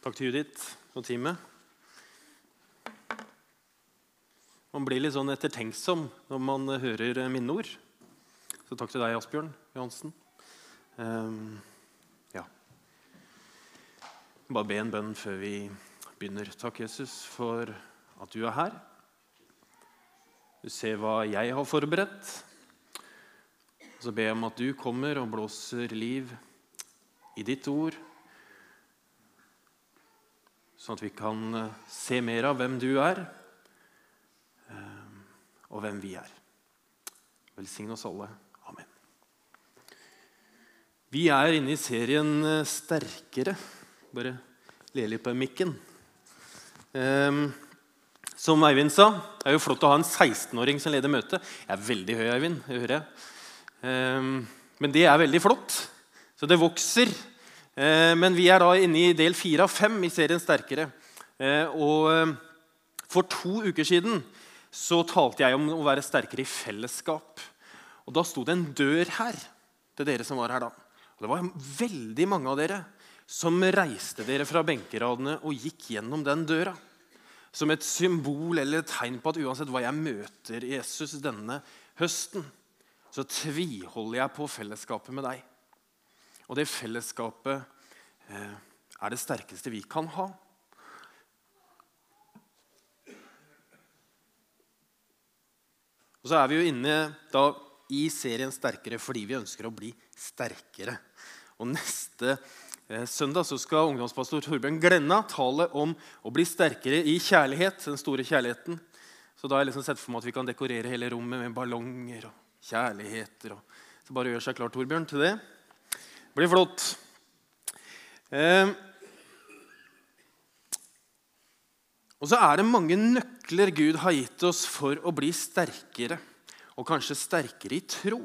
Takk til Judith og teamet. Man blir litt sånn ettertenksom når man hører minneord. Så takk til deg, Asbjørn Johansen. Um, ja. Bare be en bønn før vi begynner. Takk, Jesus, for at du er her. Du ser hva jeg har forberedt. Så ber jeg om at du kommer og blåser liv i ditt ord, sånn at vi kan eh, se mer av hvem du er, eh, og hvem vi er. Velsign oss alle. Amen. Vi er inne i serien eh, Sterkere. Bare le litt på mikken. Som Eivind sa, det er jo flott å ha en 16-åring som leder møtet. Jeg er veldig høy, Eivind. det hører jeg. Men det er veldig flott. Så det vokser. Eh, men vi er da inne i del fire av fem i serien Sterkere. Eh, og eh, for to uker siden så talte jeg om å være sterkere i fellesskap. Og Da sto det en dør her til dere som var her da. Og Det var veldig mange av dere som reiste dere fra benkeradene og gikk gjennom den døra. Som et symbol eller et tegn på at uansett hva jeg møter Jesus denne høsten, så tviholder jeg på fellesskapet med deg. Og det fellesskapet eh, er det sterkeste vi kan ha. Og så er vi jo inne da, i serien Sterkere fordi vi ønsker å bli sterkere. Og Neste eh, søndag så skal ungdomspastor Torbjørn Glenna tale om å bli sterkere i kjærlighet. den store kjærligheten. Så da har jeg liksom sett for meg at vi kan dekorere hele rommet med ballonger og kjærligheter. Og... Så bare gjør seg klar, Torbjørn, til det. Blir flott. Eh, og så er det mange nøkler Gud har gitt oss for å bli sterkere. Og kanskje sterkere i tro.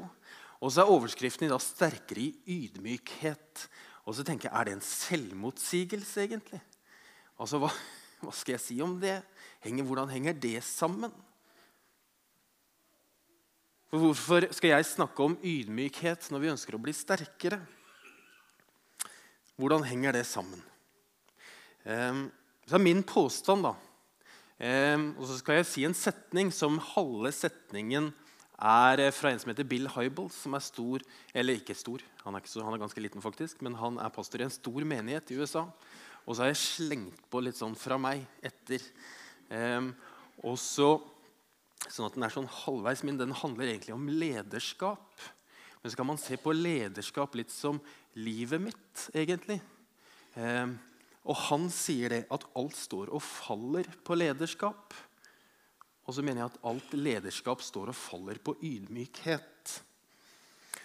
Og så er overskriften i dag 'sterkere i ydmykhet'. Og så tenker jeg, Er det en selvmotsigelse, egentlig? Altså, hva, hva skal jeg si om det? Henger, hvordan henger det sammen? For Hvorfor skal jeg snakke om ydmykhet når vi ønsker å bli sterkere? Hvordan henger det sammen? Um, så er min påstand, da um, Og så skal jeg si en setning som halve setningen er eh, fra en som heter Bill Hybel, som er stor Eller ikke stor, han er, så, han er ganske liten, faktisk, men han er pastor i en stor menighet i USA. Og så har jeg slengt på litt sånn fra meg etter. Um, og så, sånn at den er sånn halvveis min. Den handler egentlig om lederskap. Men så kan man se på lederskap litt som livet mitt, egentlig. Eh, og han sier det at alt står og faller på lederskap. Og så mener jeg at alt lederskap står og faller på ydmykhet.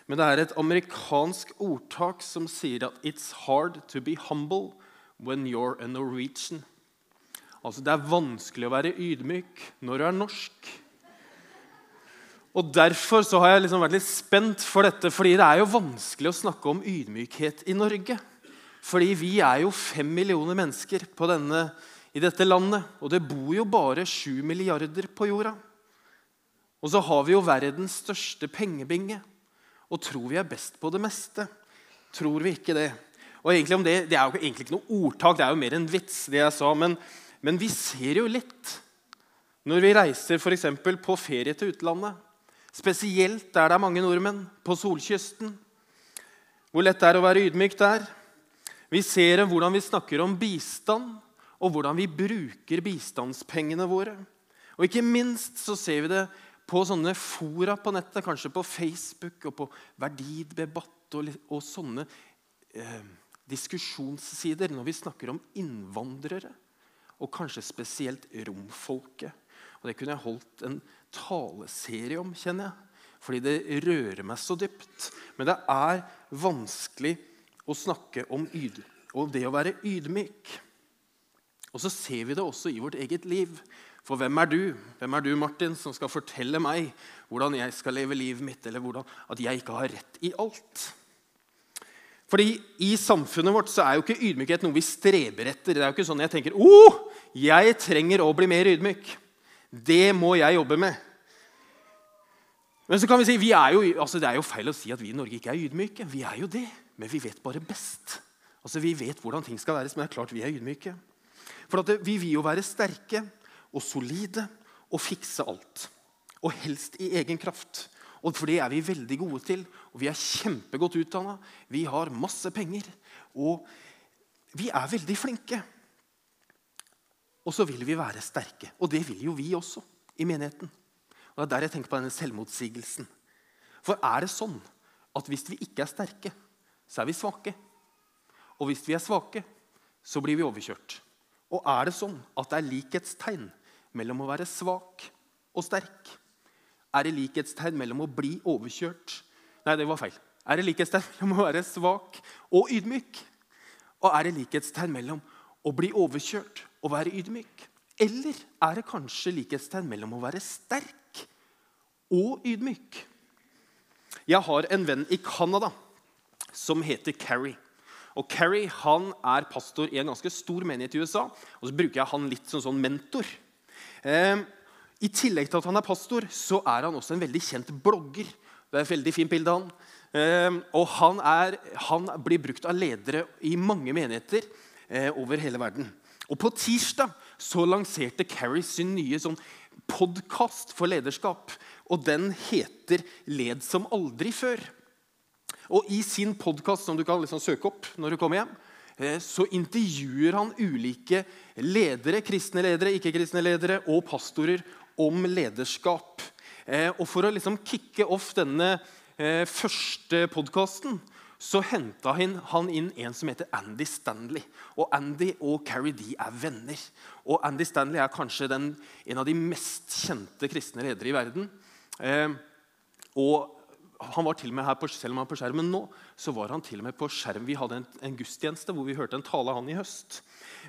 Men det er et amerikansk ordtak som sier at 'it's hard to be humble when you're a Norwegian'. Altså Det er vanskelig å være ydmyk når du er norsk. Og Derfor så har jeg liksom vært litt spent for dette, fordi det er jo vanskelig å snakke om ydmykhet i Norge. Fordi vi er jo fem millioner mennesker denne, i dette landet, og det bor jo bare sju milliarder på jorda. Og så har vi jo verdens største pengebinge og tror vi er best på det meste. Tror vi ikke det? Og egentlig om Det det er jo egentlig ikke noe ordtak, det er jo mer en vits, det jeg sa. Men, men vi ser jo litt når vi reiser f.eks. på ferie til utlandet. Spesielt der det er mange nordmenn, på solkysten. Hvor lett det er å være ydmyk der. Vi ser hvordan vi snakker om bistand, og hvordan vi bruker bistandspengene våre. Og ikke minst så ser vi det på sånne fora på nettet, kanskje på Facebook og på verdidbebatt og, og sånne eh, diskusjonssider når vi snakker om innvandrere, og kanskje spesielt romfolket. Og Det kunne jeg holdt en taleserie om, kjenner jeg. Fordi det rører meg så dypt. Men det er vanskelig å snakke om yd og det å være ydmyk. Og så ser vi det også i vårt eget liv. For hvem er du, Hvem er du, Martin, som skal fortelle meg hvordan jeg skal leve livet mitt, eller hvordan, at jeg ikke har rett i alt? Fordi I samfunnet vårt så er jo ikke ydmykhet noe vi streber etter. Det er jo ikke sånn jeg tenker oh, jeg trenger å bli mer ydmyk. Det må jeg jobbe med. Men så kan vi si, vi er jo, altså Det er jo feil å si at vi i Norge ikke er ydmyke. Vi er jo det, men vi vet bare best. Altså, Vi vet hvordan ting skal være, men det er klart vi er ydmyke. For vi vil jo være sterke og solide og fikse alt. Og helst i egen kraft. Og For det er vi veldig gode til. Og vi er kjempegodt utdanna. Vi har masse penger. Og vi er veldig flinke. Og så vil vi være sterke. Og det vil jo vi også i menigheten. Og Det er der jeg tenker på denne selvmotsigelsen. For er det sånn at hvis vi ikke er sterke, så er vi svake? Og hvis vi er svake, så blir vi overkjørt. Og er det sånn at det er likhetstegn mellom å være svak og sterk? Er det likhetstegn mellom å bli overkjørt Nei, det var feil. Er det likhetstegn mellom å være svak og ydmyk? Og er det likhetstegn mellom å bli overkjørt og være ydmyk? Eller er det kanskje likhetstegn mellom å være sterk og ydmyk? Jeg har en venn i Canada som heter Carrie. Og Carrie han er pastor i en ganske stor menighet i USA. Og så bruker jeg han litt som sånn mentor. Eh, I tillegg til at han er pastor, så er han også en veldig kjent blogger. Det er et veldig fint bilde av han. Eh, og han, er, han, blir brukt av ledere i mange menigheter eh, over hele verden. Og På tirsdag så lanserte Carrie sin nye sånn podkast for lederskap. Og den heter 'Led som aldri før'. Og I sin podkast som du kan liksom søke opp når du kommer hjem, eh, så intervjuer han ulike ledere, kristne ledere, ikke-kristne ledere og pastorer om lederskap. Eh, og For å liksom kicke off denne eh, første podkasten så henta han inn en som heter Andy Stanley. Og Andy og Carrie de er venner. Og Andy Stanley er kanskje den, en av de mest kjente kristne ledere i verden. Eh, og han var til og med her på, Selv om han er på skjermen nå, så var han til og med på skjerm. Vi hadde en, en gudstjeneste hvor vi hørte en tale av han i høst.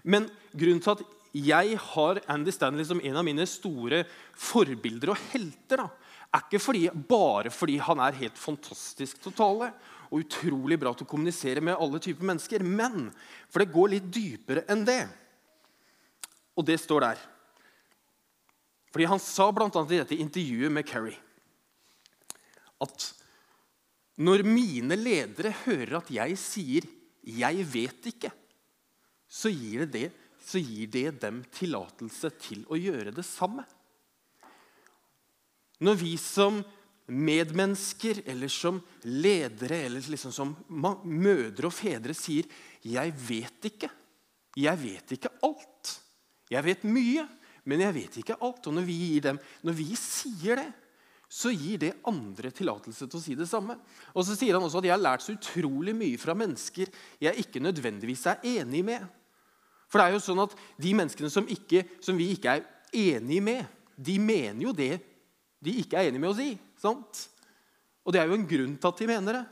Men grunnen til at jeg har Andy Stanley som en av mine store forbilder og helter, da, er ikke fordi, bare fordi han er helt fantastisk til å tale og utrolig bra til å kommunisere med alle typer mennesker, men for det går litt dypere enn det. Og det står der. Fordi Han sa bl.a. i dette intervjuet med Kerry at når mine ledere hører at jeg sier 'jeg vet ikke', så gir det, det, så gir det dem tillatelse til å gjøre det samme. Når vi som medmennesker eller som ledere eller liksom som mødre og fedre sier 'jeg vet ikke', 'jeg vet ikke alt', 'jeg vet mye', men jeg vet ikke alt. Og når vi, dem, når vi sier det, så gir det andre tillatelse til å si det samme. Og så sier han også at jeg har lært så utrolig mye fra mennesker jeg ikke nødvendigvis er enig med. For det er jo sånn at de menneskene som, ikke, som vi ikke er enig med, de mener jo det de ikke er enig med å si. Sant? Og det er jo en grunn til at de mener det.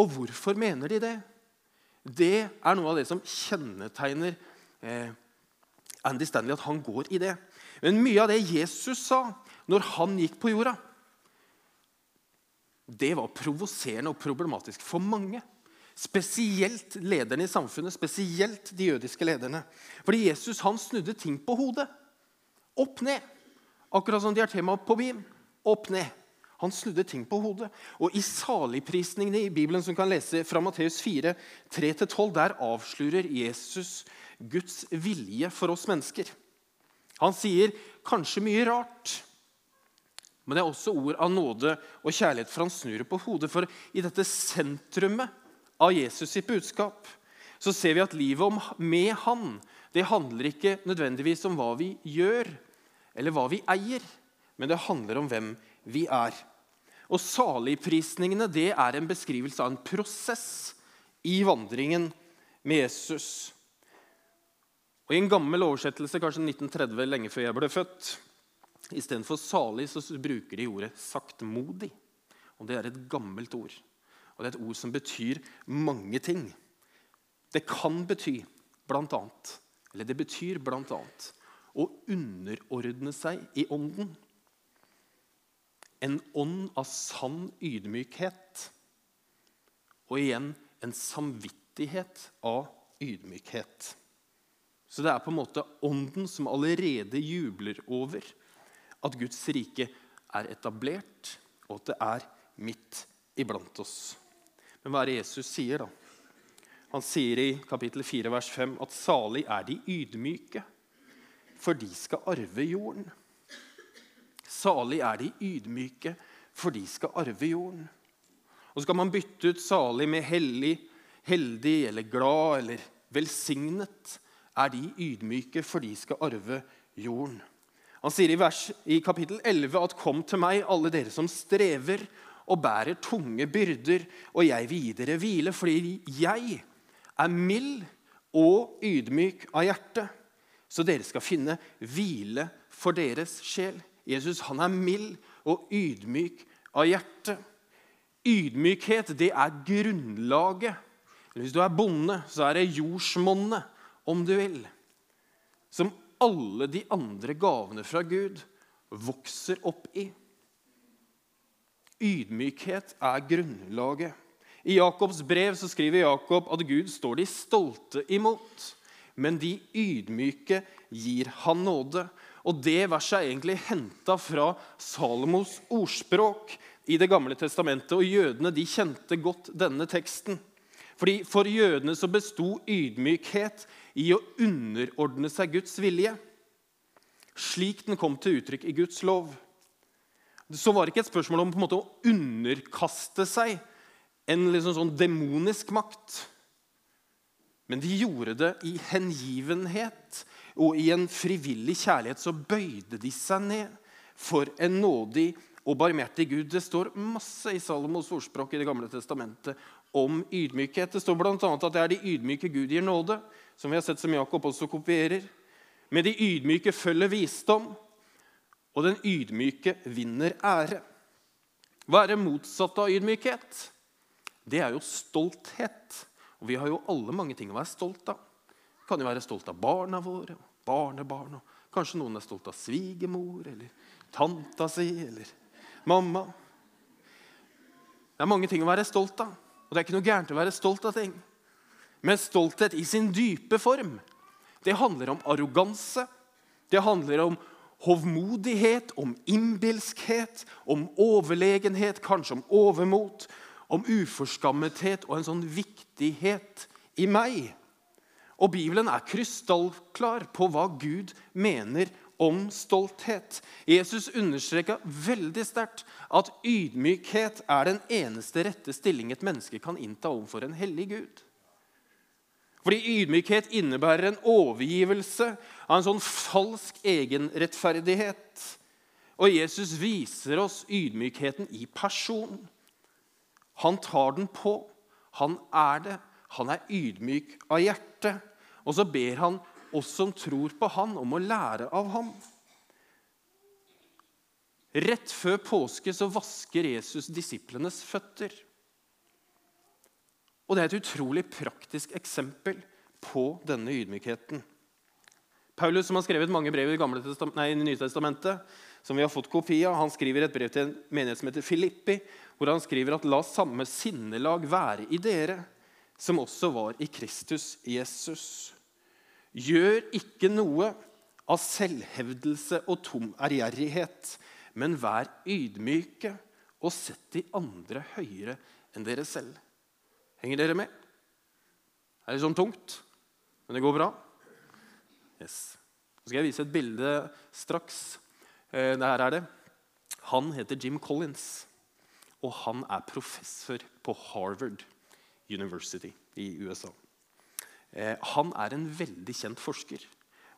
Og hvorfor mener de det? Det er noe av det som kjennetegner eh, Andy Stanley, at han går i det. Men mye av det Jesus sa, når han gikk på jorda, det var provoserende og problematisk for mange. Spesielt lederne i samfunnet, spesielt de jødiske lederne. Fordi Jesus han snudde ting på hodet. Opp ned. Akkurat som de har tema på BIM. Opp ned. Han snudde ting på hodet. Og I saligprisningene i Bibelen som kan lese fra Matteus 4, 3-12, der avslører Jesus Guds vilje for oss mennesker. Han sier kanskje mye rart. Men det er også ord av nåde og kjærlighet, for han snur det på hodet. For i dette sentrumet av Jesus sitt budskap så ser vi at livet med han det handler ikke nødvendigvis om hva vi gjør, eller hva vi eier, men det handler om hvem vi er. Og Saligprisningene det er en beskrivelse av en prosess i vandringen med Jesus. Og I en gammel oversettelse, kanskje 1930, lenge før jeg ble født, Istedenfor salig så bruker de ordet saktmodig. Og Det er et gammelt ord. Og det er et ord som betyr mange ting. Det kan bety blant annet, eller det betyr blant annet å underordne seg i ånden. En ånd av sann ydmykhet. Og igjen en samvittighet av ydmykhet. Så det er på en måte ånden som allerede jubler over at Guds rike er etablert, og at det er midt iblant oss. Men hva er det Jesus sier, da? Han sier i kapittel 4, vers 5 at salig er de ydmyke, for de skal arve jorden. Salig er de ydmyke, for de skal arve jorden. Og så kan man bytte ut salig med hellig, heldig eller glad eller velsignet. Er de ydmyke, for de skal arve jorden. Han sier i, vers, i kapittel 11 at 'Kom til meg, alle dere som strever og bærer tunge byrder, og jeg vil gi dere hvile', fordi jeg er mild og ydmyk av hjerte, så dere skal finne hvile for deres sjel. Jesus han er mild og ydmyk av hjerte. Ydmykhet det er grunnlaget. Hvis du er bonde, så er det jordsmonnet, om du vil, som alle de andre gavene fra Gud vokser opp i. Ydmykhet er grunnlaget. I Jakobs brev så skriver Jakob at Gud står de stolte imot, men de ydmyke gir han nåde. Og Det verset er egentlig henta fra Salomos ordspråk i Det gamle testamentet. og Jødene de kjente godt denne teksten. Fordi For jødene så besto ydmykhet i å underordne seg Guds vilje, slik den kom til uttrykk i Guds lov. Så var det ikke et spørsmål om på en måte å underkaste seg en liksom sånn demonisk makt. Men de gjorde det i hengivenhet og i en frivillig kjærlighet. Så bøyde de seg ned for en nådig og barmhjertig Gud. Det står masse i Salomos ordspråk i Det gamle testamentet om ydmykhet. Det står bl.a. at det er de ydmyke Gud gir nåde, som vi har sett som Jakob også kopierer. Med de ydmyke følger visdom, og den ydmyke vinner ære. Hva er det motsatte av ydmykhet? det er jo stolthet. Og vi har jo alle mange ting å være stolt av. Vi kan jo være stolt av barna våre, barnebarn, og kanskje noen er stolt av svigermor eller tanta si eller mamma. Det er mange ting å være stolt av, og det er ikke noe gærent å være stolt av ting. Men stolthet i sin dype form, det handler om arroganse. Det handler om hovmodighet, om innbilskhet, om overlegenhet, kanskje om overmot om uforskammethet og en sånn viktighet i meg. Og Bibelen er krystallklar på hva Gud mener om stolthet. Jesus understreka veldig sterkt at ydmykhet er den eneste rette stilling et menneske kan innta overfor en hellig Gud. Fordi ydmykhet innebærer en overgivelse av en sånn falsk egenrettferdighet. Og Jesus viser oss ydmykheten i person. Han tar den på. Han er det. Han er ydmyk av hjerte. Og så ber han oss som tror på han, om å lære av ham. Rett før påske så vasker Jesus disiplenes føtter. Og Det er et utrolig praktisk eksempel på denne ydmykheten. Paulus, som har skrevet mange brev i, nei, Nye Testamentet, som vi har fått kopi av, han skriver et brev til en menighet som heter Filippi, hvor han skriver at la samme sinnelag være i dere som også var i Kristus Jesus. Gjør ikke noe av selvhevdelse og tom ærgjerrighet, men vær ydmyke og sett de andre høyere enn dere selv. Henger dere med? Det er litt sånn tungt, men det går bra. Yes. Så skal jeg vise et bilde straks. Det der er det. Han heter Jim Collins og han er professor på Harvard University i USA. Eh, han er en veldig kjent forsker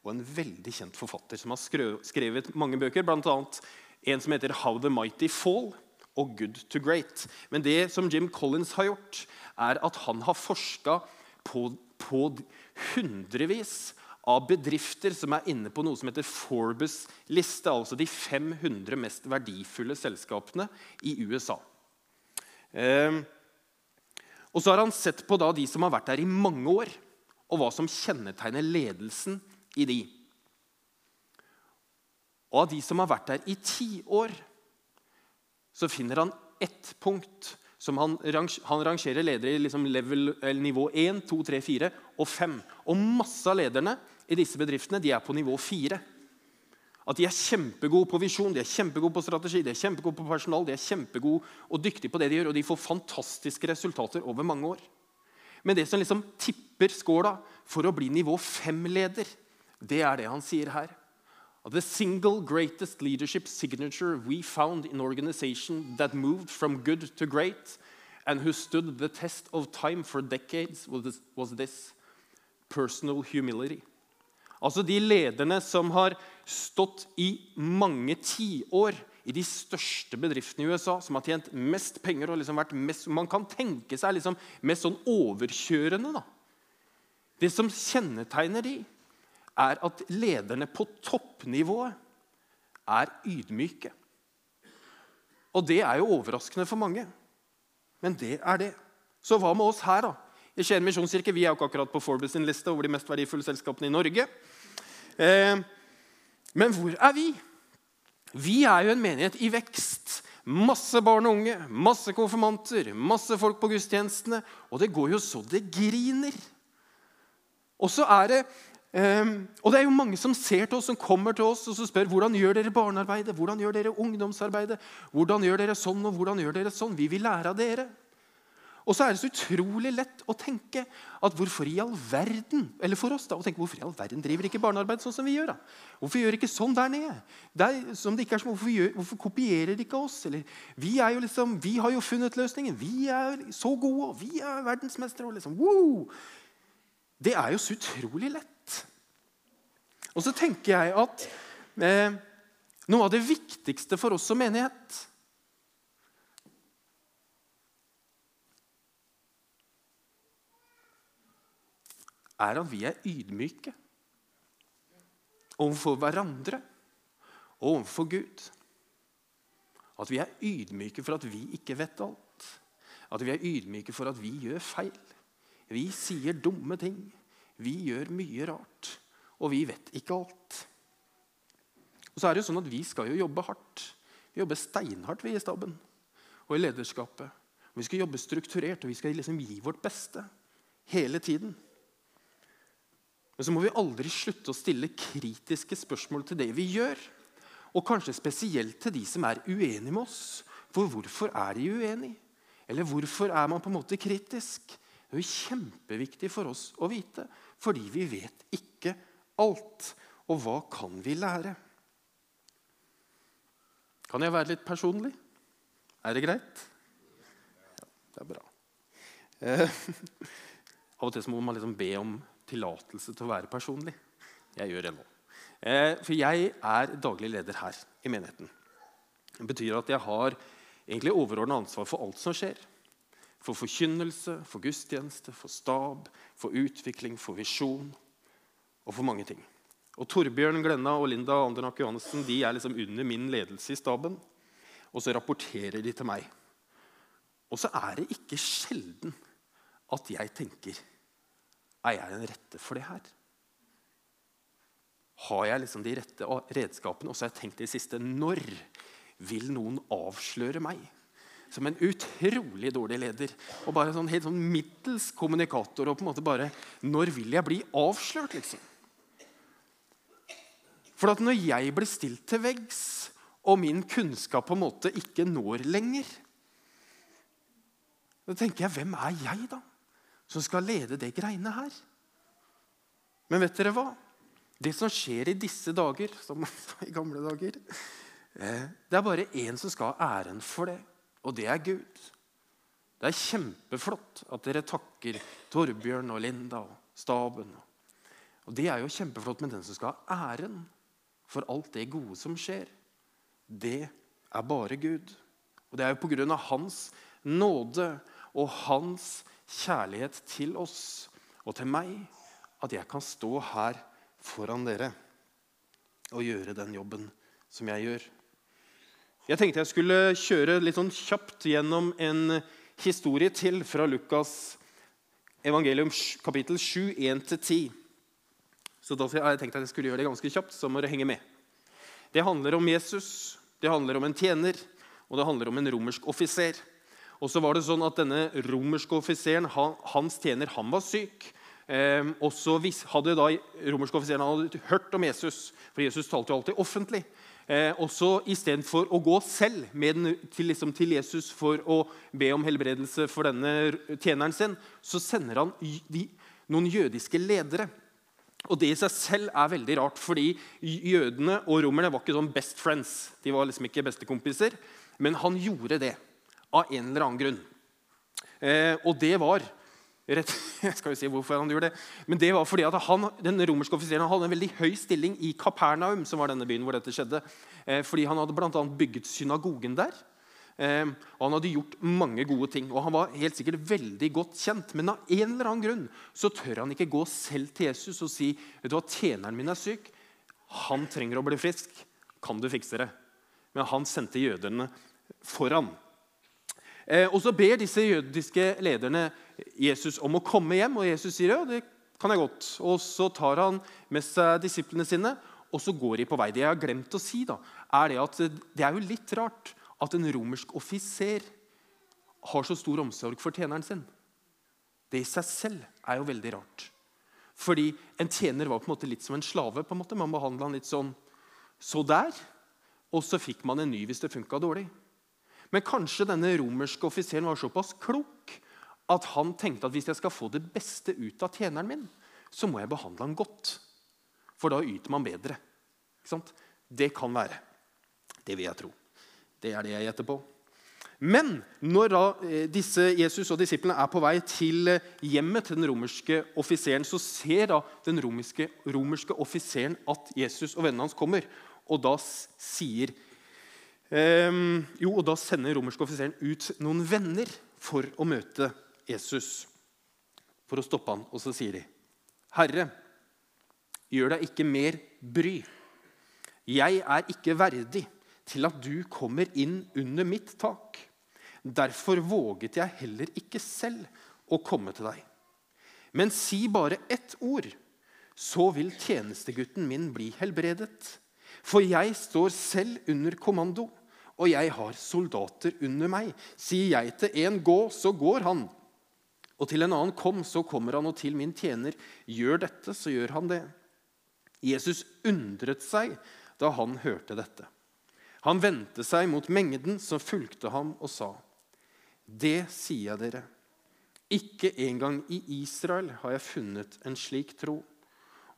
og en veldig kjent forfatter som har skrevet mange bøker, bl.a. en som heter 'How the Mighty Fall' og 'Good to Great'. Men det som Jim Collins har gjort, er at han har forska på, på hundrevis av bedrifter som er inne på noe som heter Forbes liste, altså de 500 mest verdifulle selskapene i USA. Ehm, og så har han sett på da de som har vært der i mange år, og hva som kjennetegner ledelsen i de. Og av de som har vært der i ti år, så finner han ett punkt som han, han rangerer ledere i liksom level, nivå 1, 2, 3, 4 og 5. Og masse av lederne i disse bedriftene de er på nivå 4. At de er kjempegode på visjon, de er kjempegode på strategi, de er kjempegode på personal, de er kjempegode og dyktige på det de gjør, og de får fantastiske resultater over mange år. Men det som liksom tipper skåla for å bli nivå fem-leder, det er det han sier her. The single greatest leadership signature we found in organization that moved from good to great and who stood the test of time for decades was this personal humility. Altså de lederne som har stått i mange tiår i de største bedriftene i USA, som har tjent mest penger og liksom vært mest Man kan tenke seg liksom mest sånn overkjørende. da. Det som kjennetegner de, er at lederne på toppnivået er ydmyke. Og det er jo overraskende for mange. Men det er det. Så hva med oss her, da? I Skien misjonskirke vi er jo ikke akkurat på Forbes sin liste over de mest verdifulle selskapene i Norge. Eh, men hvor er vi? Vi er jo en menighet i vekst. Masse barn og unge, masse konfirmanter, masse folk på gudstjenestene. Og det går jo så det griner. Og så er det Um, og det er jo mange som ser til oss, som kommer til oss og så spør hvordan gjør dere barnearbeidet, hvordan gjør dere ungdomsarbeidet, hvordan gjør dere sånn og hvordan gjør dere sånn. Vi vil lære av dere. Og så er det så utrolig lett å tenke at hvorfor i all verden eller for oss da, å tenke, hvorfor i all verden driver ikke barnearbeid sånn som vi gjør? da? Hvorfor gjør ikke sånn der nede? Er, som det ikke er som, hvorfor, gjør, hvorfor kopierer ikke oss? Eller, vi, jo liksom, vi har jo funnet løsningen. Vi er så gode, og vi er verdensmestere. Liksom, wow! Det er jo så utrolig lett. Og så tenker jeg at eh, noe av det viktigste for oss som menighet er at vi er ydmyke overfor hverandre og overfor Gud. At vi er ydmyke for at vi ikke vet alt. At vi er ydmyke for at vi gjør feil. Vi sier dumme ting. Vi gjør mye rart. Og vi vet ikke alt. Og så er det jo sånn at Vi skal jo jobbe hardt. Vi jobber steinhardt vi i staben og i lederskapet. Vi skal jobbe strukturert og vi skal liksom gi vårt beste hele tiden. Men så må vi aldri slutte å stille kritiske spørsmål til det vi gjør. Og kanskje spesielt til de som er uenige med oss. For hvorfor er de uenige? Eller hvorfor er man på en måte kritisk? Det er jo kjempeviktig for oss å vite, fordi vi vet ikke alt. Og hva kan vi lære? Kan jeg være litt personlig? Er det greit? Ja, det er bra. Eh, av og til må man liksom be om tillatelse til å være personlig. Jeg gjør det nå. Eh, for jeg er daglig leder her i menigheten. Det betyr at jeg har egentlig overordna ansvar for alt som skjer. For forkynnelse, for gudstjeneste, for stab, for utvikling, for visjon og for mange ting. Og Torbjørn, Glenna og Linda Andernak Johannessen de er liksom under min ledelse i staben. Og så rapporterer de til meg. Og så er det ikke sjelden at jeg tenker er jeg den rette for det her? Har jeg liksom de rette redskapene? Og så har jeg tenkt det siste Når vil noen avsløre meg? Som en utrolig dårlig leder og bare sånn helt sånn middels kommunikator. og på en måte bare, Når vil jeg bli avslørt, liksom? For at når jeg blir stilt til veggs, og min kunnskap på en måte ikke når lenger Da tenker jeg, hvem er jeg, da? Som skal lede det greiene her. Men vet dere hva? Det som skjer i disse dager, som i gamle dager eh, Det er bare én som skal ha æren for det, og det er Gud. Det er kjempeflott at dere takker Torbjørn og Linda og staben. Og Det er jo kjempeflott, men den som skal ha æren for alt det gode som skjer, det er bare Gud. Og det er jo på grunn av Hans nåde og Hans kjærlighet til oss og til meg at jeg kan stå her foran dere og gjøre den jobben som jeg gjør. Jeg tenkte jeg skulle kjøre litt sånn kjapt gjennom en historie til fra Lukas evangelium kapittel 7, 1-10. Så da tenkte jeg at jeg skulle gjøre det ganske kjapt, så må dere henge med. Det handler om Jesus, det handler om en tjener, og det handler om en romersk offiser. Og så var det sånn at Denne romerske offiseren, han, hans tjener, han var syk. Eh, og så hadde da romerske offiseren hadde hørt om Jesus, for Jesus talte jo alltid offentlig. Eh, også Istedenfor å gå selv den, til, liksom, til, Jesus for å be om helbredelse for denne tjeneren sin, så sender han de, noen jødiske ledere. Og Det i seg selv er veldig rart, fordi jødene og romerne var ikke sånn best friends. De var liksom ikke bestekompiser, Men han gjorde det av en eller annen grunn. Eh, og det var rett, jeg skal jo si hvorfor han gjorde det, men det var fordi at han, den romerske offiseren hadde en veldig høy stilling i Kapernaum, som var denne byen hvor dette skjedde. Eh, fordi han hadde annet bygget synagogen der. Eh, og Han hadde gjort mange gode ting, og han var helt sikkert veldig godt kjent. Men av en eller annen grunn så tør han ikke gå selv til Jesus og si vet du hva, tjeneren min er syk. Han trenger å bli frisk. Kan du fikse det? Men han sendte jødene foran. Eh, og Så ber disse jødiske lederne Jesus om å komme hjem, og Jesus sier ja, det kan jeg godt. Og Så tar han med seg disiplene sine, og så går de på vei. Det jeg har glemt å si, da, er det at det er jo litt rart at en romersk offiser har så stor omsorg for tjeneren sin. Det i seg selv er jo veldig rart. Fordi en tjener var på en måte litt som en slave. på en måte. Man behandla han litt sånn så der, og så fikk man en ny hvis det funka dårlig. Men kanskje denne romerske offiseren var såpass klok at han tenkte at hvis jeg skal få det beste ut av tjeneren min, så må jeg behandle han godt. For da yter man bedre. Det kan være. Det vil jeg tro. Det er det jeg gjetter på. Men når da eh, disse Jesus og disiplene er på vei til eh, hjemmet til den romerske offiseren, så ser da den romerske, romerske offiseren at Jesus og vennene hans kommer. Og da sier um, Jo, og da sender romerske offiseren ut noen venner for å møte Jesus. For å stoppe han. Og så sier de, 'Herre, gjør deg ikke mer bry. Jeg er ikke verdig.' til at du kommer inn under mitt tak. Derfor våget jeg heller ikke selv å komme til deg. Men si bare ett ord, så vil tjenestegutten min bli helbredet. For jeg står selv under kommando, og jeg har soldater under meg. Sier jeg til en gå, så går han. Og til en annen kom, så kommer han, og til min tjener gjør dette, så gjør han det. Jesus undret seg da han hørte dette. Han vendte seg mot mengden som fulgte ham, og sa, 'Det sier jeg dere. Ikke engang i Israel har jeg funnet en slik tro.'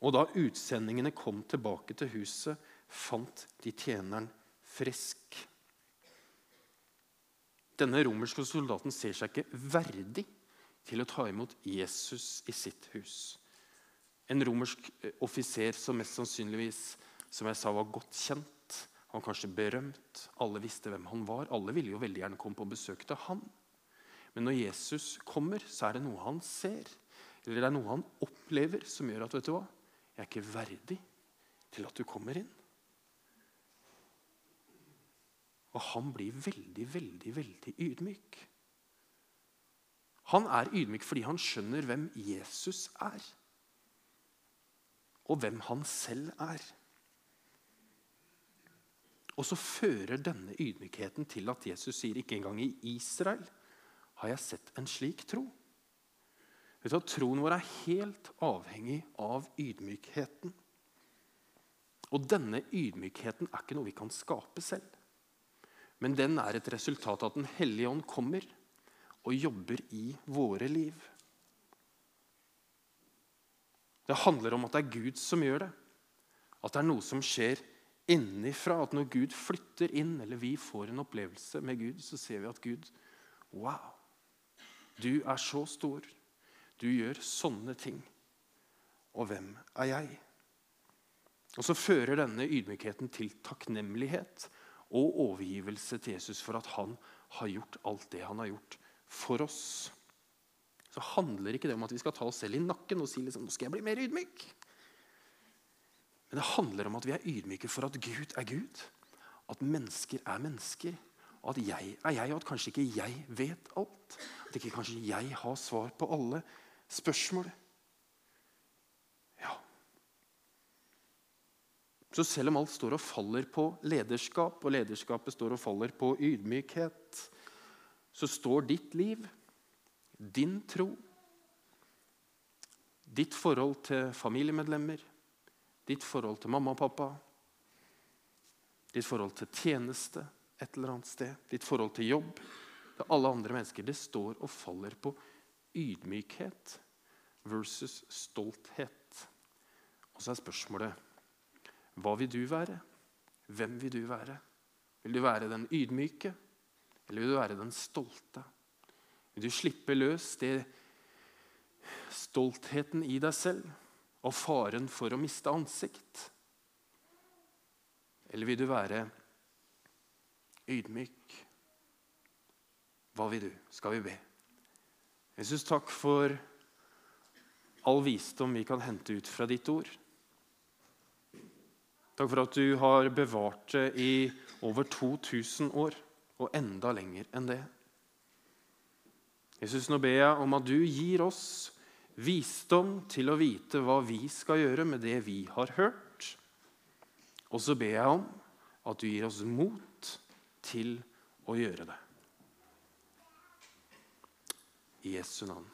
Og da utsendingene kom tilbake til huset, fant de tjeneren frisk. Denne romerske soldaten ser seg ikke verdig til å ta imot Jesus i sitt hus. En romersk eh, offiser som mest sannsynligvis som jeg sa, var godt kjent han var kanskje berømt. Alle visste hvem han var. Alle ville jo veldig gjerne komme på besøk til han. Men når Jesus kommer, så er det noe han ser, eller det er noe han opplever, som gjør at vet du hva, jeg er ikke verdig til at du kommer inn. Og han blir veldig, veldig, veldig ydmyk. Han er ydmyk fordi han skjønner hvem Jesus er, og hvem han selv er. Og så fører denne ydmykheten til at Jesus sier ikke engang i Israel har jeg sett en slik tro. Vet du at Troen vår er helt avhengig av ydmykheten. Og denne ydmykheten er ikke noe vi kan skape selv. Men den er et resultat av at Den hellige ånd kommer og jobber i våre liv. Det handler om at det er Gud som gjør det. At det er noe som skjer innifra at når Gud flytter inn, eller vi får en opplevelse med Gud, så ser vi at Gud Wow! Du er så stor. Du gjør sånne ting. Og hvem er jeg? Og Så fører denne ydmykheten til takknemlighet og overgivelse til Jesus for at han har gjort alt det han har gjort for oss. Så handler ikke det om at vi skal ta oss selv i nakken og si liksom, nå skal jeg bli mer ydmyk. Men det handler om at vi er ydmyke for at Gud er Gud. At mennesker er mennesker. At jeg er jeg, og at kanskje ikke jeg vet alt. At ikke kanskje jeg har svar på alle spørsmål. Så selv om alt står og faller på lederskap, og lederskapet står og faller på ydmykhet, så står ditt liv, din tro, ditt forhold til familiemedlemmer, ditt forhold til mamma og pappa, ditt forhold til tjeneste et eller annet sted, ditt forhold til jobb, til alle andre mennesker, det står og faller på ydmykhet versus stolthet. Og så er spørsmålet hva vil du være? Hvem vil du være? Vil du være den ydmyke, eller vil du være den stolte? Vil du slippe løs det stoltheten i deg selv og faren for å miste ansikt? Eller vil du være ydmyk? Hva vil du? Skal vi be? Jesus, takk for all visdom vi kan hente ut fra ditt ord. Takk for at du har bevart det i over 2000 år, og enda lenger enn det. Jesus, nå ber jeg om at du gir oss visdom til å vite hva vi skal gjøre med det vi har hørt. Og så ber jeg om at du gir oss mot til å gjøre det. I Jesu navn.